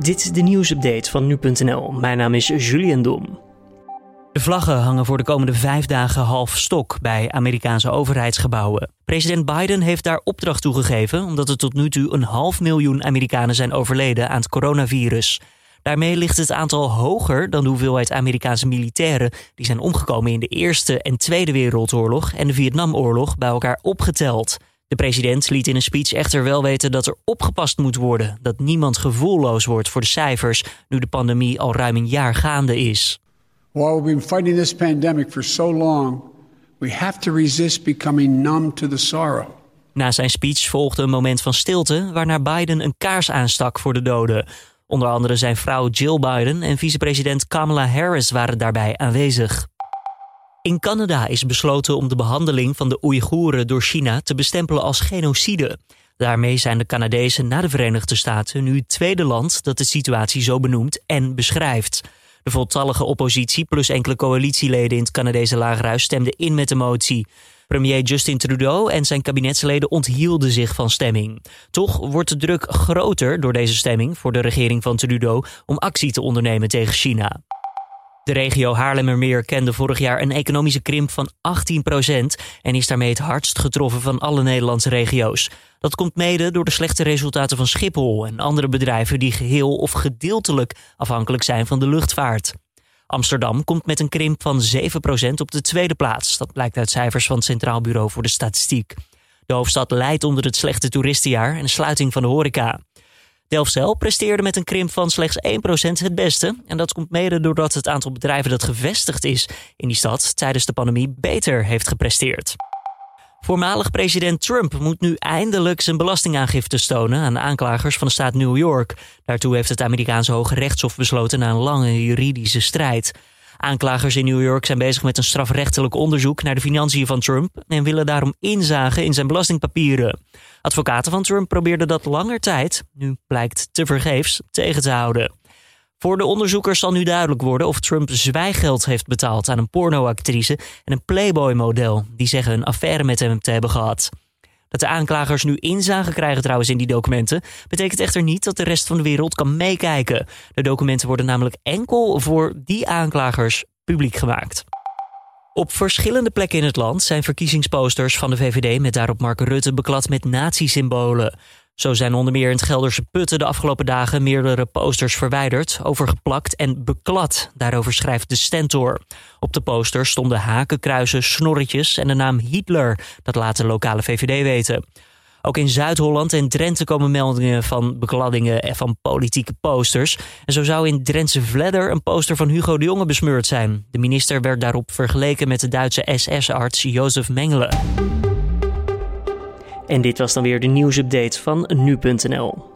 Dit is de nieuwsupdate van nu.nl. Mijn naam is Julian Dom. De vlaggen hangen voor de komende vijf dagen half stok bij Amerikaanse overheidsgebouwen. President Biden heeft daar opdracht toe gegeven omdat er tot nu toe een half miljoen Amerikanen zijn overleden aan het coronavirus. Daarmee ligt het aantal hoger dan de hoeveelheid Amerikaanse militairen die zijn omgekomen in de Eerste en Tweede Wereldoorlog en de Vietnamoorlog bij elkaar opgeteld. De president liet in een speech echter wel weten dat er opgepast moet worden, dat niemand gevoelloos wordt voor de cijfers nu de pandemie al ruim een jaar gaande is. While we've been fighting this pandemic for so long, we have to resist becoming numb to the sorrow. Na zijn speech volgde een moment van stilte waarna Biden een kaars aanstak voor de doden. Onder andere zijn vrouw Jill Biden en vicepresident Kamala Harris waren daarbij aanwezig. In Canada is besloten om de behandeling van de Oeigoeren door China te bestempelen als genocide. Daarmee zijn de Canadezen na de Verenigde Staten nu het tweede land dat de situatie zo benoemt en beschrijft. De voltallige oppositie plus enkele coalitieleden in het Canadese lagerhuis stemden in met de motie. Premier Justin Trudeau en zijn kabinetsleden onthielden zich van stemming. Toch wordt de druk groter door deze stemming voor de regering van Trudeau om actie te ondernemen tegen China. De regio Haarlemmermeer kende vorig jaar een economische krimp van 18% en is daarmee het hardst getroffen van alle Nederlandse regio's. Dat komt mede door de slechte resultaten van Schiphol en andere bedrijven die geheel of gedeeltelijk afhankelijk zijn van de luchtvaart. Amsterdam komt met een krimp van 7% op de tweede plaats. Dat blijkt uit cijfers van het Centraal Bureau voor de Statistiek. De hoofdstad leidt onder het slechte toeristenjaar en de sluiting van de horeca. Delfzijl presteerde met een krimp van slechts 1% het beste. En dat komt mede doordat het aantal bedrijven dat gevestigd is in die stad tijdens de pandemie beter heeft gepresteerd. Voormalig president Trump moet nu eindelijk zijn belastingaangifte stonen aan aanklagers van de staat New York. Daartoe heeft het Amerikaanse Hoge Rechtshof besloten na een lange juridische strijd. Aanklagers in New York zijn bezig met een strafrechtelijk onderzoek naar de financiën van Trump en willen daarom inzagen in zijn belastingpapieren. Advocaten van Trump probeerden dat langer tijd, nu blijkt te vergeefs, tegen te houden. Voor de onderzoekers zal nu duidelijk worden of Trump zwijgeld heeft betaald aan een pornoactrice en een Playboy-model die zeggen een affaire met hem te hebben gehad. Dat de aanklagers nu inzage krijgen trouwens in die documenten, betekent echter niet dat de rest van de wereld kan meekijken. De documenten worden namelijk enkel voor die aanklagers publiek gemaakt. Op verschillende plekken in het land zijn verkiezingsposters van de VVD met daarop Mark Rutte beklad met nazi-symbolen. Zo zijn onder meer in het Gelderse Putten de afgelopen dagen meerdere posters verwijderd, overgeplakt en beklad. Daarover schrijft de Stentor. Op de posters stonden hakenkruisen, snorretjes en de naam Hitler. Dat laat de lokale VVD weten. Ook in Zuid-Holland en Drenthe komen meldingen van bekladdingen en van politieke posters. En zo zou in Drentse Vledder een poster van Hugo de Jonge besmeurd zijn. De minister werd daarop vergeleken met de Duitse SS-arts Jozef Mengele. En dit was dan weer de nieuwsupdate van nu.nl.